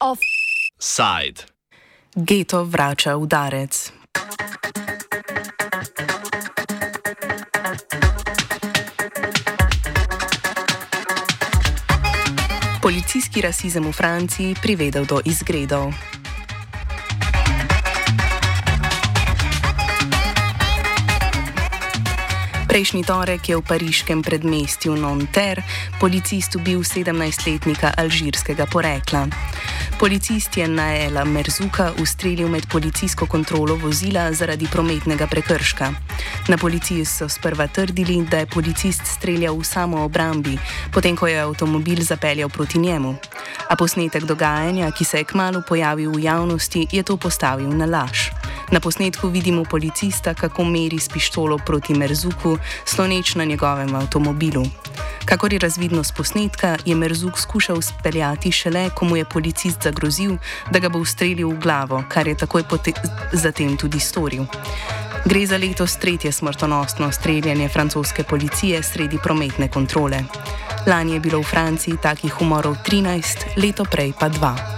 Offside. Geto vrača udarec. Policijski rasizem v Franciji privedel do izgredov. Prejšnji torek je v pariškem predmestju Nanterre policist ubil 17-letnika alžirskega porekla. Policist je Naela Merzuka ustrelil med policijsko kontrolo vozila zaradi prometnega prekrška. Na policiji so sprva trdili, da je policist streljal v samo obrambi, potem ko je avtomobil zapeljal proti njemu. A posnetek dogajanja, ki se je kmalo pojavil v javnosti, je to postavil na laž. Na posnetku vidimo policista, kako meri s pištolo proti Merzuku, sloneč na njegovem avtomobilu. Kakor je razvidno z posnetka, je Merzuk skušal speljati šele, ko mu je policist zagrozil, da ga bo ustrelil v glavo, kar je takoj zatem tudi storil. Gre za letos tretje smrtonosno streljanje francoske policije sredi prometne kontrole. Lani je bilo v Franciji takih umorov 13, leto prej pa 2.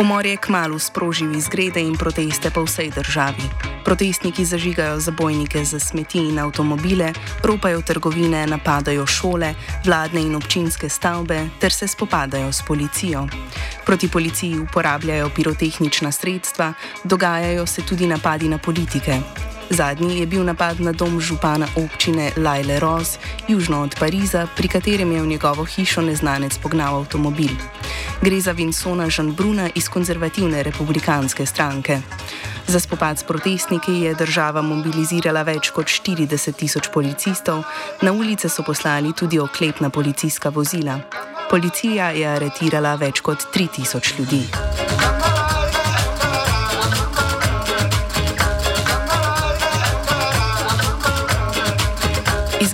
Umor je kmalo sprožil izgrede in proteste po vsej državi. Protestniki zažigajo zabojnike za smeti in avtomobile, ropajo trgovine, napadajo šole, vladne in občinske stavbe ter se spopadajo s policijo. Proti policiji uporabljajo pirotehnična sredstva, dogajajo se tudi napadi na politike. Zadnji je bil napad na dom župana občine Lajle Roz, južno od Pariza, pri katerem je v njegovo hišo neznanec pognal avtomobil. Gre za Vinsona Žanbruna iz konzervativne republikanske stranke. Za spopad s protestniki je država mobilizirala več kot 40 tisoč policistov, na ulice so poslali tudi oklepna policijska vozila. Policija je aretirala več kot 3000 ljudi.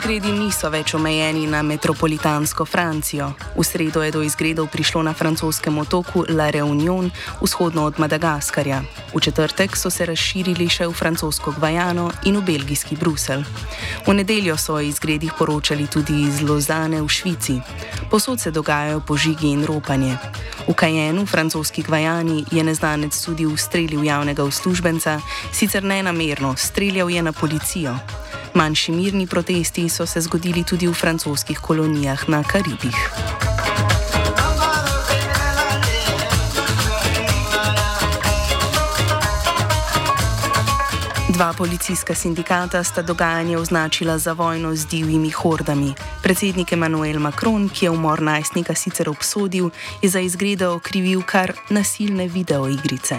Izgredi niso več omejeni na metropolitansko Francijo. V sredo je do izgredov prišlo na francoskem otoku La Réunion, vzhodno od Madagaskarja. V četrtek so se razširili še v francosko Gvajano in v belgijski Bruselj. V nedeljo so o izgredih poročali tudi iz Lozane v Švici. Posod se dogajajo požigi in ropanje. V Kajenu, francoski Gvajani, je neznanec tudi ustrelil javnega uslužbenca, sicer ne namerno, streljal je na policijo. Manjši mirni protesti so se zgodili tudi v francoskih kolonijah na Karibih. Dva policijska sindikata sta dogajanje označila za vojno z divjimi hordami. Predsednik Emmanuel Macron, ki je umor najstnika sicer obsodil, je za izgrede okrivil kar nasilne videoigrice.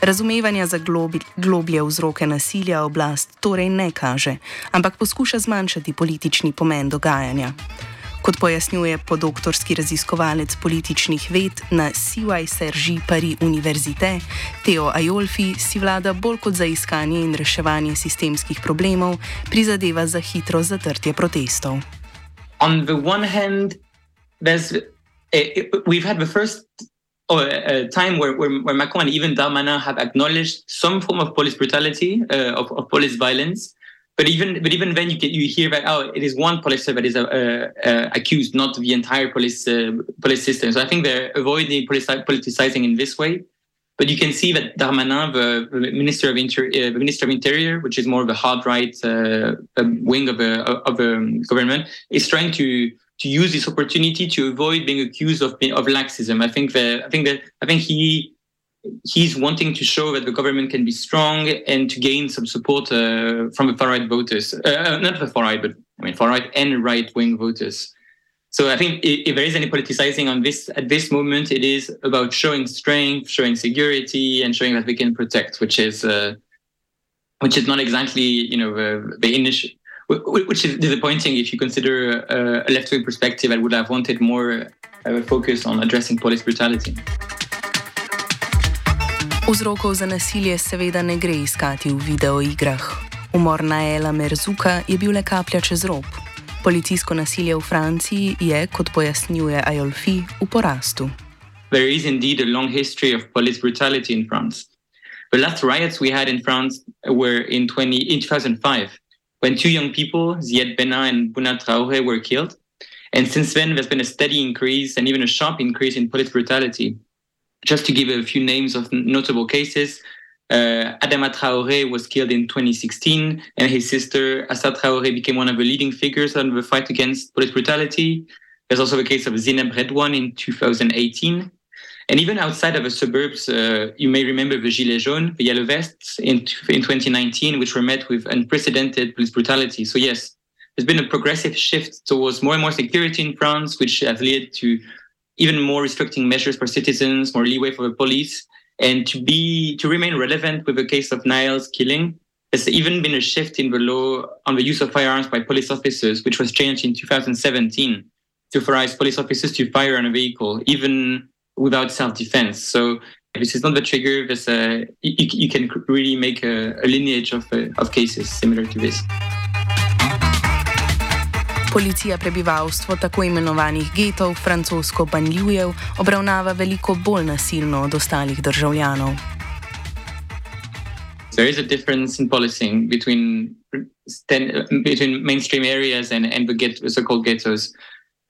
Razumevanja za globi, globlje vzroke nasilja oblast torej ne kaže, ampak poskuša zmanjšati politični pomen dogajanja. Kot pojasnjuje podoktorski raziskovalec političnih ved na CY Sergi Paris Université, Teo Ajolfi si vlada bolj kot za iskanje in reševanje sistemskih problemov prizadeva za hitro zatrtje protestov. On the one hand, there's, uh, we've had the first a time where, where, where, Macron and even Darmanin have acknowledged some form of police brutality, uh, of, of, police violence. But even but even then, you you hear that oh, it is one police that is uh, uh, accused, not the entire police uh, police system. So I think they're avoiding politicizing in this way. But you can see that Darmanin, the, the Minister of Inter- uh, the Minister of Interior, which is more of a hard right uh, wing of a of a government, is trying to to use this opportunity to avoid being accused of of laxism. I think that I think that I think he he's wanting to show that the government can be strong and to gain some support uh, from the far right voters, uh, uh not the far right, but I mean far right and right wing voters. So I think if there is any politicizing on this at this moment, it is about showing strength, showing security, and showing that we can protect, which is uh, which is not exactly you know the, the initial which is disappointing if you consider uh, a left-wing perspective. I would have wanted more uh, focus on addressing police brutality. Vzrokov za nasilje seveda ne gre iskati v videoigrah. Umor Naela Merzuka je bil le kaplja čez rob. Policijsko nasilje v Franciji je, kot pojasnjuje Ajolfi, v porastu. there is indeed a long history of police brutality in France. The last riots we had in France were in, 20, in 2005, when two young people, Ziad Benna and Bouna Traoré, were killed. And since then, there's been a steady increase and even a sharp increase in police brutality. Just to give a few names of notable cases, uh, Adama Traoré was killed in 2016, and his sister Assa Traoré became one of the leading figures in the fight against police brutality. There's also the case of Zineb Redouane in 2018. And even outside of the suburbs, uh, you may remember the Gilets jaunes, the yellow vests, in, in 2019, which were met with unprecedented police brutality. So, yes, there's been a progressive shift towards more and more security in France, which has led to even more restricting measures for citizens, more leeway for the police, and to be to remain relevant with the case of Niall's killing. There's even been a shift in the law on the use of firearms by police officers, which was changed in 2017 to authorize police officers to fire on a vehicle, even without self-defense. So this is not the trigger. This, uh, you, you, can really make a, a lineage of, uh, of cases similar to this. Policija prebivalstvo tako imenovanih getov, francosko banljujev, obravnava veliko bolj nasilno od ostalih državljanov. There is a difference in policing between, between mainstream areas and, and the get, so-called ghettos.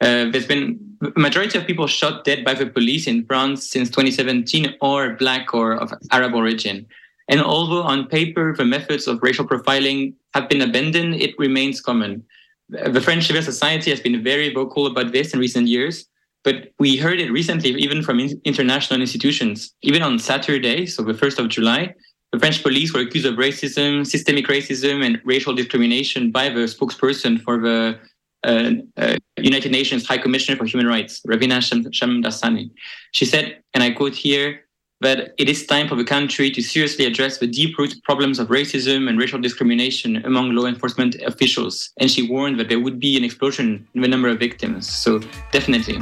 Uh, there's been majority of people shot dead by the police in France since 2017 or black or of Arab origin. And although on paper the methods of racial profiling have been abandoned, it remains common the French civil society has been very vocal about this in recent years, but we heard it recently even from international institutions. Even on Saturday, so the 1st of July, the French police were accused of racism, systemic racism, and racial discrimination by the spokesperson for the uh, uh, United Nations High Commissioner for Human Rights, Ravina Shamdasani. She said, and I quote here, that it is time for the country to seriously address the deep rooted problems of racism and racial discrimination among law enforcement officials. And she warned that there would be an explosion in the number of victims. So, definitely.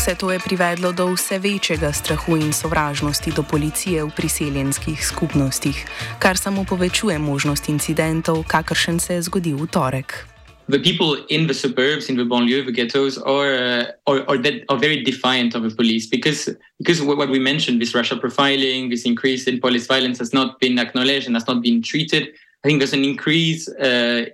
Vse to je privedlo do vse večjega strahu in sovražnosti do policije v priseljenskih skupnostih, kar samo povečuje možnost incidentov, kakršen se je zgodil v torek. The people in the suburbs, in the banlieue, the ghettos, are uh, are, are, that, are very defiant of the police because because what we mentioned, this racial profiling, this increase in police violence has not been acknowledged and has not been treated. I think there's an increase uh,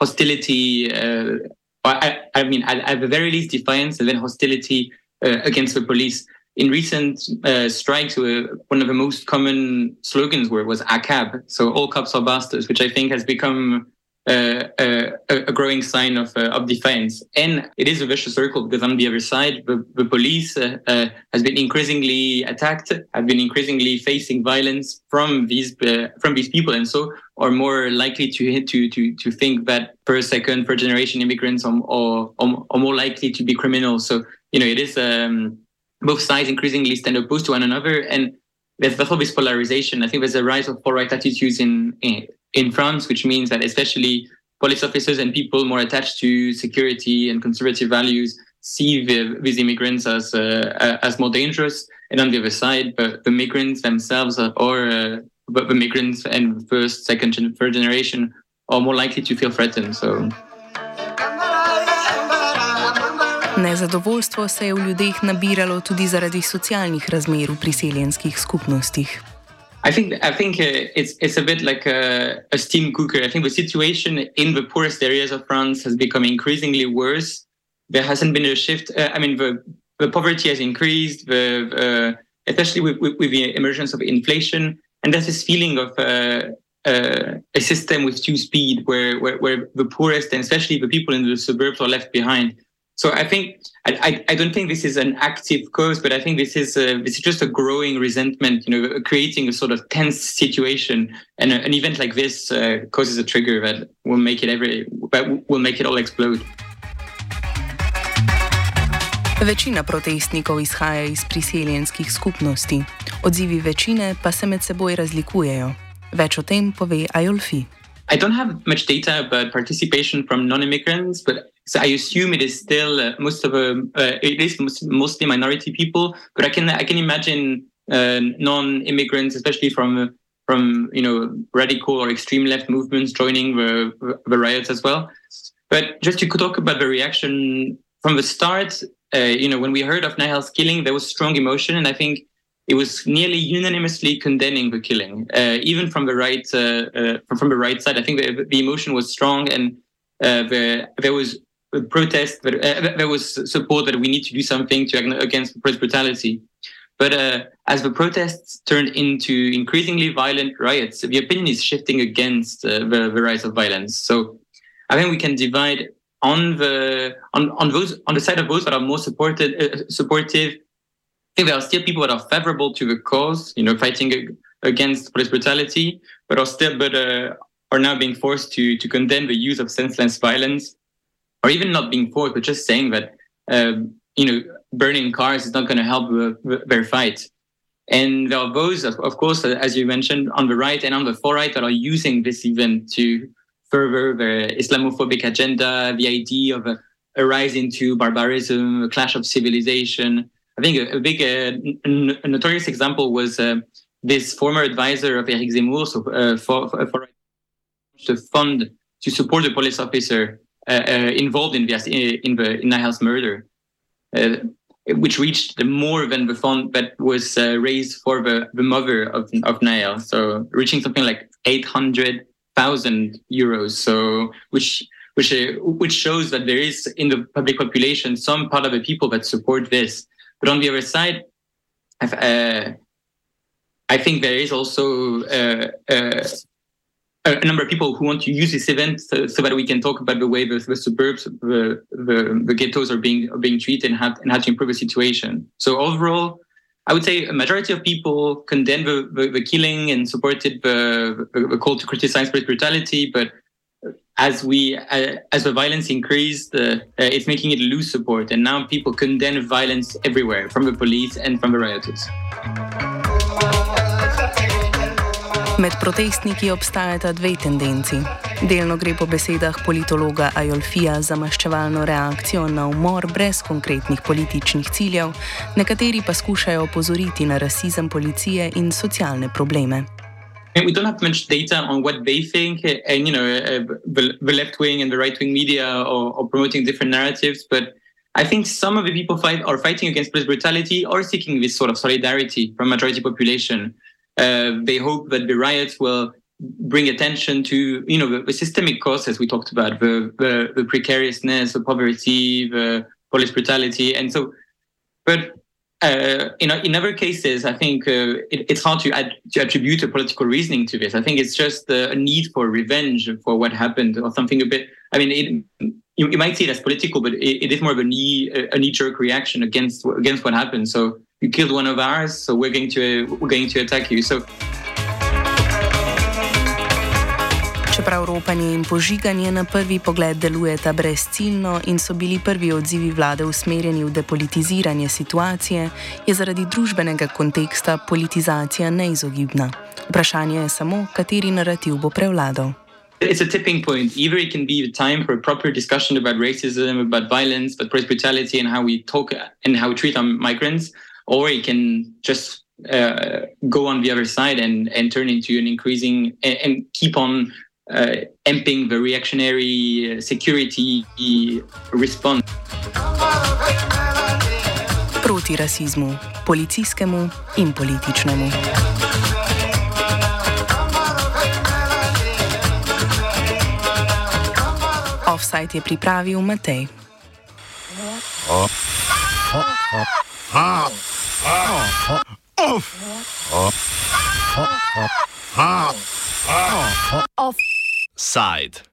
hostility. Uh, I, I, mean, at, at, the very least, defiance and then hostility uh, against the police. In recent uh, strikes, one of the most common slogans were was "ACAB," so all cops are bastards, which I think has become uh, uh, a, growing sign of, uh, of defiance. And it is a vicious circle because on the other side, the, the police has been increasingly attacked, have been increasingly facing violence from these from these people, and so are more likely to to to to think that first, second, third generation immigrants are, are, are more likely to be criminals. So you know, it is um, both sides increasingly stand opposed to one another, and there's therefore this polarization. I think there's a rise of far right attitudes in, in in France, which means that especially police officers and people more attached to security and conservative values see the, these immigrants as uh, as more dangerous. And on the other side, but the migrants themselves are, or uh, but the migrants and first, second, third generation are more likely to feel threatened. So. Nezadovoljstvo se je v ljudeh nabiralo tudi zaradi socialnih razmer v priseljenskih skupnostih. I think I think uh, it's it's a bit like a, a, steam cooker. I think the situation in the poorest areas of France has become increasingly worse. There hasn't been a shift. Uh, I mean, the the poverty has increased, the, uh, especially with, with, with, the emergence of inflation, and there's this feeling of uh, uh, a system with two speed, where, where where the poorest and especially the people in the suburbs are left behind. So I think I, I don't think this is an active cause, but I think this is a, this is just a growing resentment. You know, creating a sort of tense situation, and a, an event like this uh, causes a trigger that will make it every will make it all explode. Večina protestnikov izhaja iz priseljenskih skupnosti, odzivi večine pa se med seboj razlikujejo. Več o tem pove Ajolfi. I don't have much data about participation from non-immigrants, but So I assume it is still uh, most of a uh, it is mostly minority people, but I can I can imagine uh, non-immigrants, especially from from you know radical or extreme left movements, joining the the riots as well. But just to talk about the reaction from the start, uh, you know, when we heard of Nahel's killing, there was strong emotion, and I think it was nearly unanimously condemning the killing, uh, even from the right uh, uh from the right side. I think the, the emotion was strong, and uh, the, there was protest, but uh, there was support that we need to do something to against police brutality. But as the protests turned into increasingly violent riots, the opinion is shifting against the, the rise of violence. So I think we can divide on the on, on those on the side of those that are more supported uh, supportive. Think there are still people that are favorable to the cause, you know, fighting against police brutality, but are still but uh, are now being forced to to condemn the use of senseless violence, or even not being forced, but just saying that um, you know burning cars is not going to help the, their fight. And there are those, of, course, as you mentioned, on the right and on the far right that are using this event to further the Islamophobic agenda, the idea of a, a rise into barbarism, a clash of civilization. I think a, a big, uh, n- a notorious example was uh, this former advisor of Eric Zemmour, so, uh, for, for, the fund to support the police officer uh, uh, involved in the in the in murder, uh, which reached more than the fund that was raised for the, the mother of of Nahel. So reaching something like eight hundred thousand euros. So which which uh, which shows that there is in the public population some part of the people that support this. But on the other side, uh, I think there is also uh, uh, a number of people who want to use this event so, so that we can talk about the way the, the suburbs, the, the, the ghettos are being are being treated and how, and how to improve the situation. So overall, I would say a majority of people condemned the, the, the killing and supported the, the, call to criticize police brutality. But as we uh, as the violence increased, uh, uh, it's making it lose support, and now people condemn violence everywhere, from the police and from the rioters. Med protestniki obstajata dve tendenci. Delno gre po besedah politologa Ajolfija za maščevalno reakcijo na umor brez konkretnih političnih ciljev, nekateri pa skušajo opozoriti na rasizem policije in socialne probleme. We don't have much data on what they think, and you know, uh, the, the left wing and the right wing media are, are promoting different narratives. But I think some of the people fight are fighting against police brutality or seeking this sort of solidarity from majority population. Uh, they hope that the riots will bring attention to you know the, the systemic causes we talked about the, the, the precariousness the poverty the police brutality and so but uh, in, in other cases, I think uh, it, it's hard to, add, to attribute a political reasoning to this. I think it's just a need for revenge for what happened or something a bit. I mean, it, you, you might see it as political, but it, it is more of a knee a knee jerk reaction against against what happened. So you killed one of ours, so we're going to we're going to attack you. So. Čeprav ropanje in požiganje na prvi pogled delujeta brezciljno in so bili prvi odzivi vlade usmerjeni v depolitiziranje situacije, je zaradi družbenega konteksta politizacija neizogibna. Vprašanje je samo, kateri narativ bo prevladal. It's a tipping point. Either it can be the time for a proper discussion about racism, about violence, about police brutality, and how we talk and how we treat our migrants, or it can just uh, go on the other side and, and turn into an increasing and, and keep on amping the reactionary uh, security response. Proti rasizmu, policijskemu in političnemu. Offside je pripravil Matej. side.